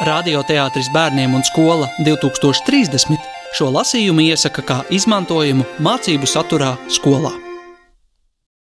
Radioteātris bērniem un skola 2030 šo lasījumu iesaka kā izmantojumu mācību saturā skolā.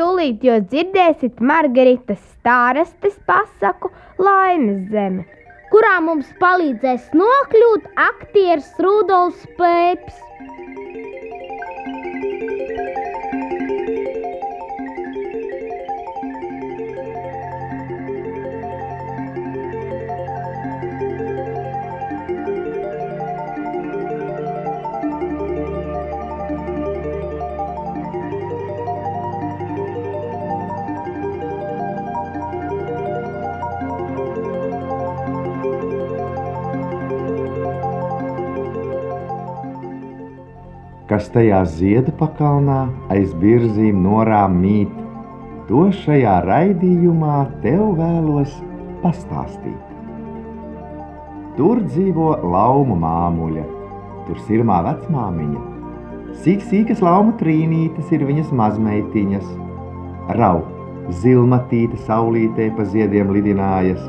Tūlīt jūs dzirdēsiet Margaritas stāstas pasaku Laimes zeme, kurā mums palīdzēs nokļūt aktieris Rudolfs Pēps. Kas tajā zieda pakalnā aiz virzīm norām mīt, to šajā raidījumā tev vēlos pastāstīt. Tur dzīvo laumu māmuļa, tur sirmā vecmāmiņa. Sīk sīkas laumu trīnītes ir viņas mazmeitiņas. Rau, zilmatīte saulītē pa ziediem lidinājas,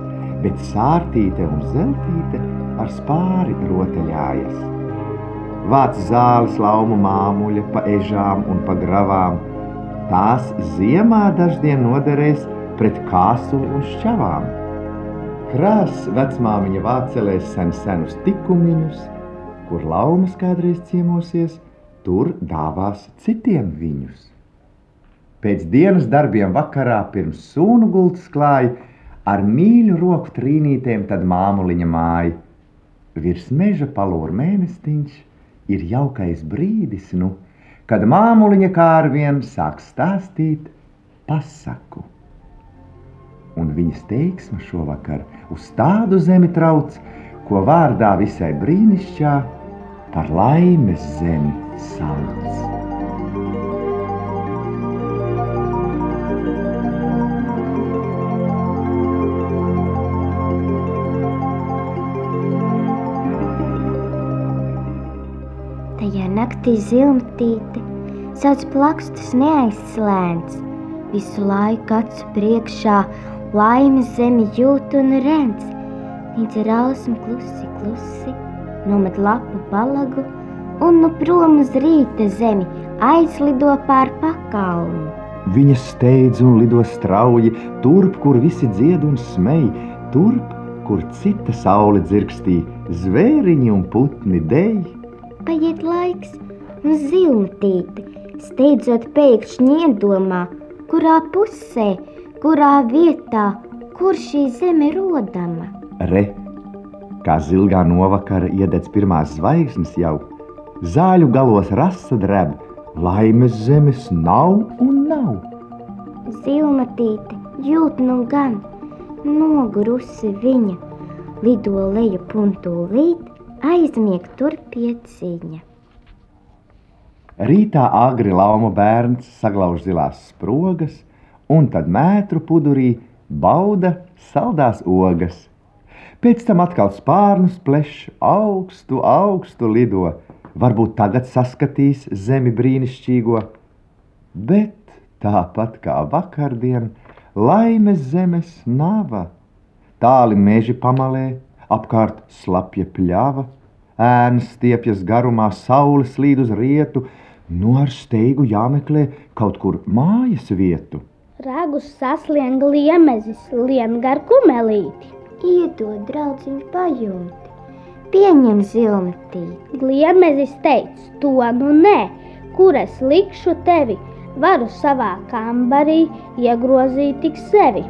bet sārtīte un zeltīte ar spāri rotaļājas vāc zāles laumu māmuļa pa ežām un pa gravām. Tās ziemā daždien noderēs pret kāsuli un šķavām. Krās vecmāmiņa vācelēs sen senus tikumiņus, kur laumas kādreiz ciemosies, tur dāvās citiem viņus. Pēc dienas darbiem vakarā pirms sūnu gultas klāja, ar mīļu roku trīnītēm tad māmuliņa māja. Virs meža palūr mēnestiņš, ir jaukais brīdis, nu, kad māmuliņa kā ar vienu sāk stāstīt pasaku. Un viņas teiksme šovakar uz tādu zemi trauc, ko vārdā visai brīnišķā par laimes zemi sauc. Naktī zilmatīte, sauc plakstus neaizslēdz, visu laiku acu priekšā laimes zemi jūt un redz, līdz ar ausmu klusi, klusi, nomet lapu palagu un nu prom uz rīta zemi aizlido pār pakalnu. Viņa steidz un lido strauji, turp, kur visi dzied un smej, turp, kur cita saule dzirkstī, zvēriņi un putni dēļ paiet laiks, un ziltīte steidzot pēkšņi iedomā, kurā pusē, kurā vietā, kur šī zeme rodama. Re, kā zilgā novakara iededz pirmās zvaigznes jau, zāļu galos rasa dreb, laimes zemes nav un nav. Zilmatīte jūt nu gan, nogurusi viņa, lido leju puntūlīt, aizmieg tur pieciņa. Rītā agri lauma bērns saglauž zilās sprogas, un tad mētru pudurī bauda saldās ogas. Pēc tam atkal spārnus plešs, augstu, augstu lido. Varbūt tagad saskatīs zemi brīnišķīgo, bet tāpat kā vakardien, laimes zemes nava. Tāli meži pamalē, apkārt slapja pļava, ēnas stiepjas garumā, saule slīd uz rietu, no ar steigu jāmeklē kaut kur mājas vietu. Ragus saslien liemezis, lien gar kumelīti. Iedod draudziņu pajūti, pieņem zilmetīti. Liemezis teica, to nu nē, kur es likšu tevi, varu savā kambarī iegrozīt tik sevi.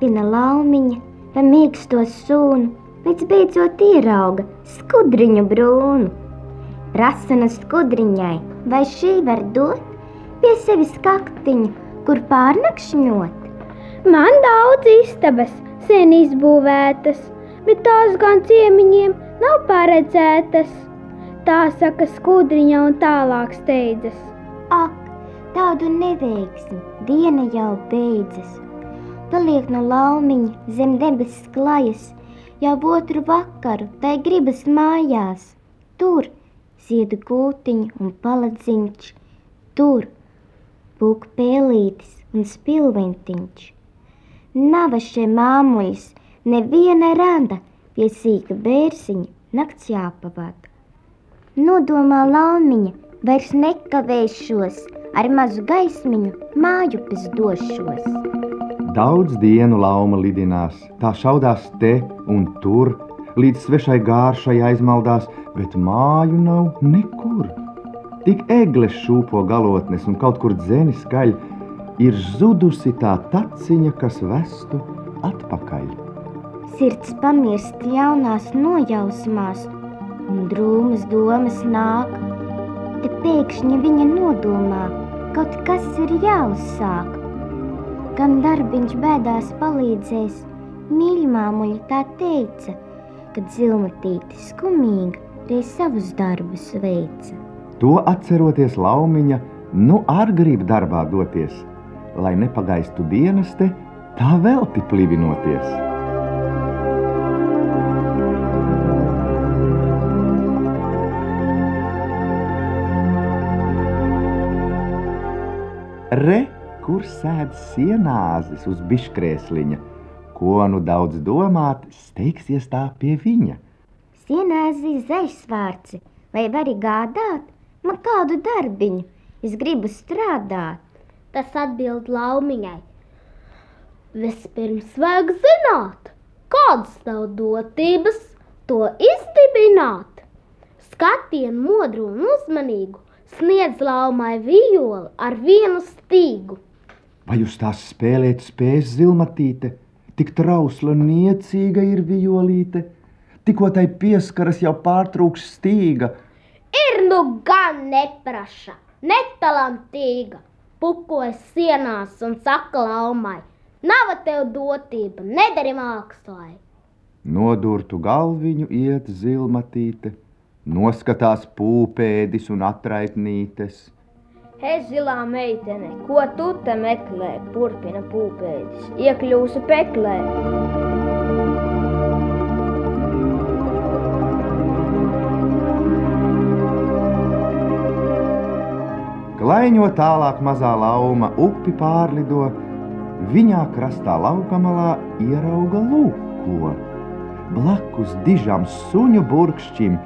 Turpina laumiņa pa mīksto sūnu, līdz beidzot ierauga skudriņu brūnu. Prasa no skudriņai, vai šī var dot pie sevis kaktiņu, kur pārnakšņot? Man daudz istabas sen izbūvētas, bet tās gan ciemiņiem nav paredzētas. Tā saka skudriņa un tālāk steidzas. Ak, tādu neveiksmi, diena jau beidzas paliek no laumiņa zem debesis klajas, jau otru vakaru tai gribas mājās. Tur, ziedu gūtiņu un paladziņš, tur pūk pēlītis un spilventiņš. Navašie māmuļas, neviena randa pie sīka bērziņa nakts jāpavada. Nodomā laumiņa, vairs nekavēšos, ar mazu gaismiņu mājupes došos. Daudz dienu lauma lidinās, tā šaudās te un tur, līdz svešai gāršai aizmaldās, bet māju nav nekur. Tik eglis šūpo galotnes un kaut kur dzēni skaļ, ir zudusi tā taciņa, kas vestu atpakaļ. Sirds pamirst jaunās nojausmās, un drūmas domas nāk, te pēkšņi viņa nodomā, kaut kas ir jāuzsāk. Gan darbiņš bēdās palīdzēs, mīļmāmuļa tā teica, kad zilmatīte skumīga reiz savus darbus veica. To atceroties laumiņa, nu ar grib darbā doties, lai nepagaistu dienas te, tā velti plivinoties. Kur sēž sienāzis uz biškrēsliņa, ko nu daudz domāt, steigsies tā pie viņa. Sienāzī zeļsvārci, vai vari gādāt? Man kādu darbiņu, es gribu strādāt. Tas atbild laumiņai. Vispirms vajag zināt, kādas tev dotības to izdibināt. Skatienu modru un uzmanīgu sniedz laumai vijoli ar vienu stīgu. Vai uz tās spēlēt spējas zilmatīte? Tik trausla un niecīga ir violīte, tikko tai pieskaras jau pārtrūks stīga. Ir nu gan nepraša, netalantīga, pukojas sienās un saka laumai. Nav tev dotība, nedari mākslai. Nodurtu galviņu iet zilmatīte, noskatās pūpēdis un atraitnītes. Hei, zilā meitene, ko tu te meklē? Turpina pūpēdis. Iekļūsi peklē. Klaiņo tālāk mazā lauma upi pārlido, viņā krastā laukamalā ierauga lūko. Blakus dižam suņu burkšķim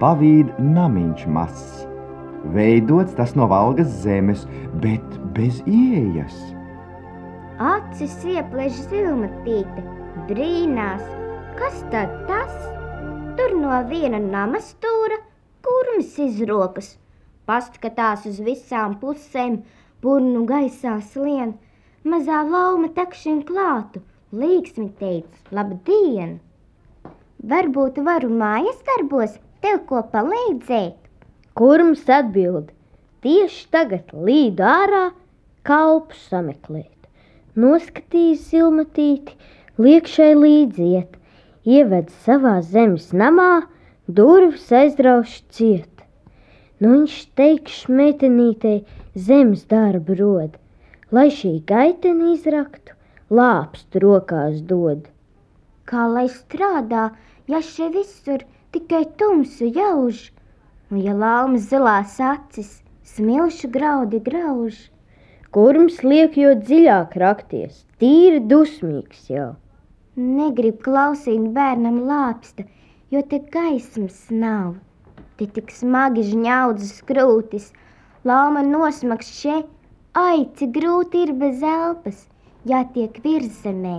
pavīd namiņš mazs. Veidots tas no valgas zemes, bet bez ieejas. Acis ieplēš zilmatīte, brīnās, kas tad tas? Tur no viena nama stūra kurmis izrokas, paskatās uz visām pusēm, burnu gaisā slien. Mazā lauma takšiem klātu, līksmi teica, labdien! Varbūt varu mājas darbos tev ko palīdzēt? Kurms atbild, tieši tagad līd ārā kalpu sameklēt. Noskatījis zilmatīti, liekšai līdziet, ieved savā zemes namā, durvis aizdrauš ciet. Nu viņš teikš meitenītei zemes darbu rod, lai šī gaiteni izraktu, lāpstu rokās dod. Kā lai strādā, ja šeit visur tikai tumsu jauž, un ja laumas zilās acis smilšu graudi grauž? Kurms liek jo dziļāk rakties, tīri dusmīgs jau. Negrib klausīt bērnam lāpsta, jo te gaismas nav. Te tik smagi žņaudzas krūtis, lauma nosmaks še, ai, cik grūti ir bez elpas, jātiek virzemē,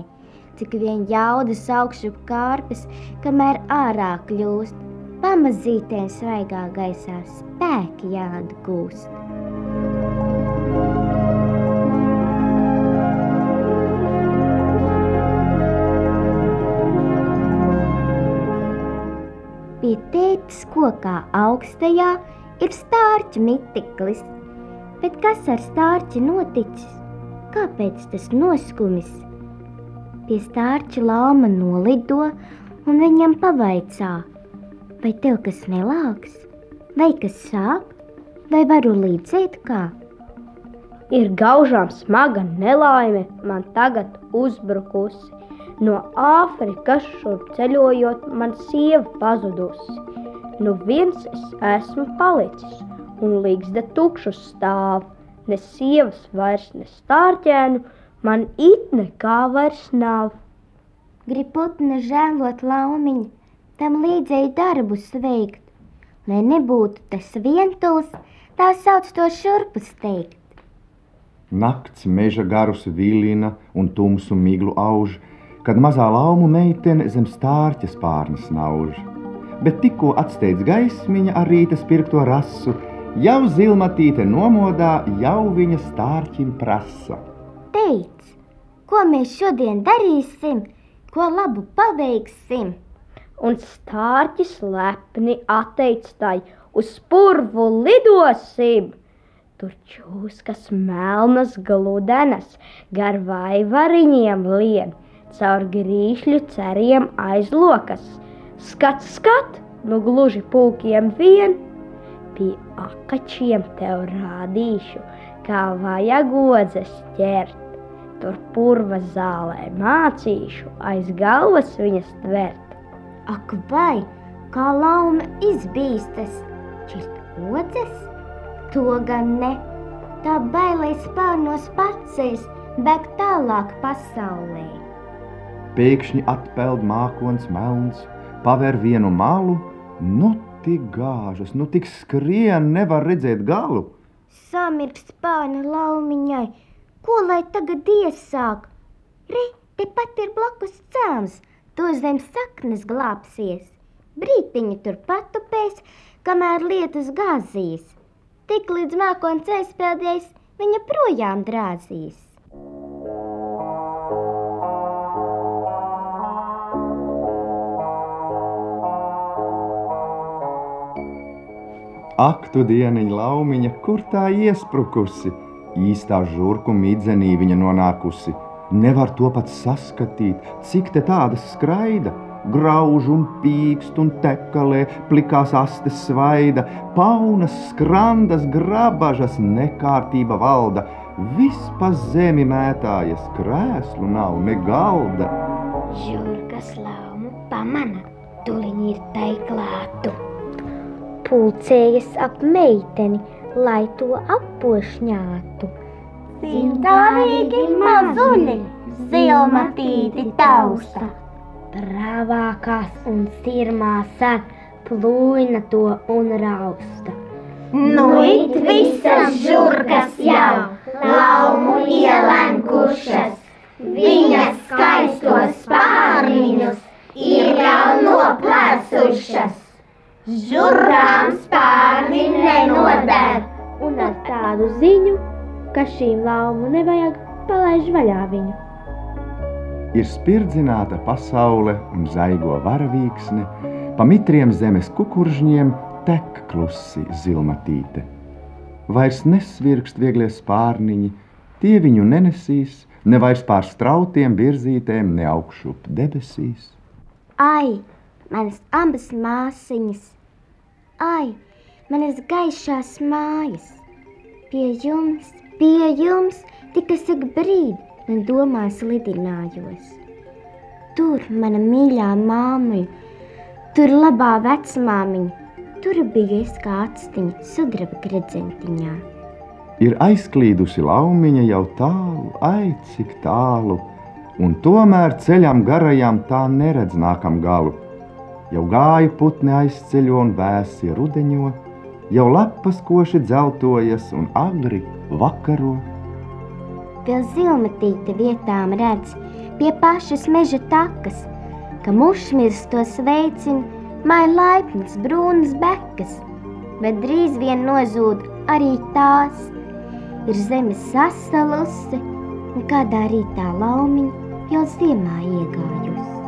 cik vien jaudas augšu kārpes, kamēr ārā kļūst, pamazītēm svaigā gaisā spēki jāatgūst. Pie tētas kokā augstajā ir stārķa mitiklis, bet kas ar stārķi noticis? Kāpēc tas noskumis? Pie stārķa lauma nolido un viņam pavaicā, vai tev kas nelāks, vai kas sāp, vai varu līdzēt kā? Ir gaužām smaga nelaime man tagad uzbrukusi. No Āfrikas šurp ceļojot, man sieva pazudusi. Nu viens es esmu palicis, un līgzda tukšus stāv. Ne sievas vairs, ne stārķēnu, man it nekā vairs nav. Grib putna žēlot laumiņu, tam līdzēji darbus veikt. Lai nebūtu tas vientuls, tā sauc to šurpu steigt. Nakts meža garus vilina un tumsu miglu auž, kad mazā laumu meitene zem stārķa spārnas nauž. Bet tikko atsteidz gaismiņa ar rīta spirkto rasu, jau zilmatīte nomodā, jau viņa stārķim prasa. Teic, ko mēs šodien darīsim, ko labu paveiksim? Un stārķis lepni atteic tai uz purvu lidosim. Tur čūskas melnas gludenas gar vaivariņiem lien, caur grīšļu ceriem aizlokas. Skat, skat, nu gluži pūkiem vien, pie akačiem tev rādīšu, kā vajag odzes ķert. Tur purva zālē mācīšu, aiz galvas viņas tvert. Ak, vai kā lauma izbīstas, šķiet odzes? To gan ne. Tā bailēs spārnos pacēs, bēg tālāk pasaulē. Pēkšņi atpeld mākons melns, paver vienu malu, nu tik gāžas, nu tik skrien, nevar redzēt galu. Samirks spārna laumiņai, ko lai tagad iesāk? Re, tepat ir blakus cēms, to zem saknes glābsies. Brītiņu tur patupēs, kamēr lietas gāzīs. Tik līdz mākons aizpildījis, viņa projām drāzīs. Ak, tu dieniņa laumiņa, kur tā iesprukusi? Īstā žurku midzenī viņa nonākusi. Nevar to pat saskatīt, cik te tādas skraida. Grauž un pīkst un tekalē, plikās astes svaida, paunas, skrandas, grabažas, nekārtība valda. Viss pa zemi mētājas, krēslu nav, ne galda. Žurkas laumu pamana, tuliņi ir taiklātu. Pulcējas ap meiteni, lai to appošņātu. Sintārīgi mazuļi, zilmatīti tausta. Brāvākās un sirmās ar plūina to un rausta. Nu, it visas žurkas jau laumu ielenkušas, viņas skaistos spārniņus ir jau noplēsušas. Žurkām spārni nenoder. Un ar tādu ziņu, ka šīm laumu nevajag palaiž vaļā viņu. Ir spirdzināta pasaule un zaigo varavīksne, pa mitriem zemes kukuržņiem tek klusi zilmatīte. Vairs nesvirkst vieglie spārniņi, tie viņu nenesīs, ne vairs pār strautiem virzītēm, ne augšup debesīs. Ai, manas abas māsiņas, ai, manas gaišās mājas. Pie jums, pie jums tikai ik brīdi, un domās lidinājos. Tur mana mīļā māmiņa, tur labā vecmāmiņa, tur bija es kā atstiņa sudraba gredzentiņā. Ir aizklīdusi laumiņa jau tālu, ai cik tālu, un tomēr ceļam garajām tā neredz nākam galu. Jau gāja putni aizceļo un vēsi rudeņo, jau lapas koši dzeltojas un agri vakaro. Vēl zilmatīte vietām redz pie pašas meža takas, ka mušmirs to sveicina, māja laipnas brūnas bekas, bet drīz vien nozūd arī tās. Ir zeme sasalusi, un kādā rītā laumiņa jau ziemā iegājusi.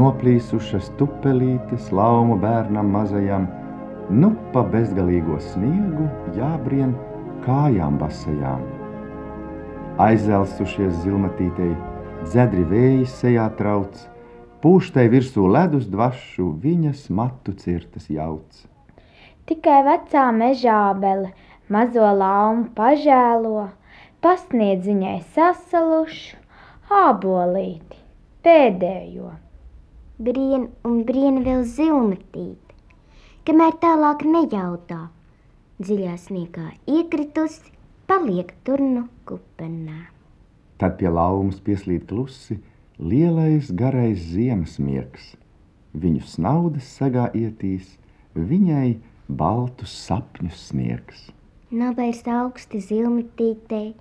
Noplīsušas tupelītes laumu bērnam mazajam, nu pa bezgalīgo sniegu jābrien kājām basajām. Aizelsušies zilmatītei, dzedri vēji sejā trauc, pūštai virsū ledus dvašu viņas matu cirtas jauc. Tikai vecā mežābele mazo laumu pažēlo, pasniedz viņai sasalušu ābolīti, pēdējo. Brien un brien vēl zilmetīti, kamēr tālāk nejautā. Dziļā sniegā iekritusi, paliek tur nu kupenā. Tad pie laumas pieslīd klusi lielais garais ziemas miegs. Viņu snaudas sagā ietīs, viņai baltus sapņus sniegs. Nav vairs augsti zilmitītei,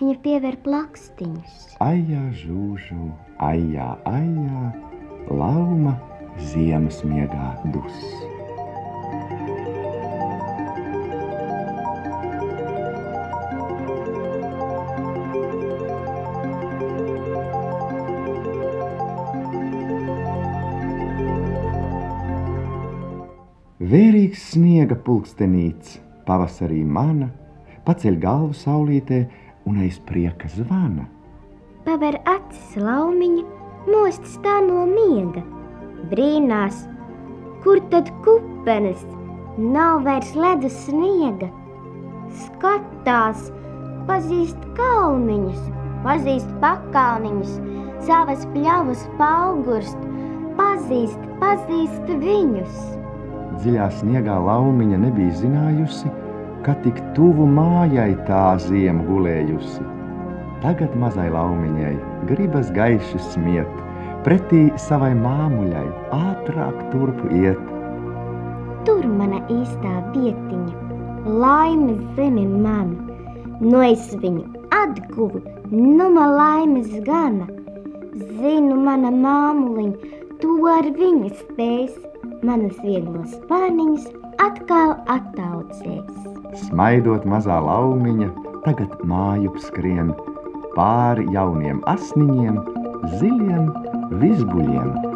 viņa piever plakstiņus. Aijā, žūžu, aijā, aijā, lauma ziemas miegā dus. Vērīgs sniega pulkstenīts, pavasarī mana, paceļ galvu saulītē un aiz prieka zvana. Paver acis laumiņa, mostas tā no miega. Brīnās, kur tad kupenes, nav vairs ledus sniega. Skatās, pazīst kalniņus, pazīst pakalniņus, savas pļavas paugurst, pazīst, pazīst viņus. Dziļā sniegā laumiņa nebija zinājusi, ka tik tuvu mājai tā ziema gulējusi. Tagad mazai laumiņai gribas gaiši smiet, pretī savai māmuļai ātrāk turpu iet. Tur mana īstā vietiņa, laimes zeme man. Nu es viņu atguvu, nu man laimes gana. Zinu, mana māmuliņa, to ar viņu spēs manas vieglas pārniņas atkal attaucēs. Smaidot mazā laumiņa, tagad māju skrien pāri jauniem asniņiem, ziliem vizbuļiem.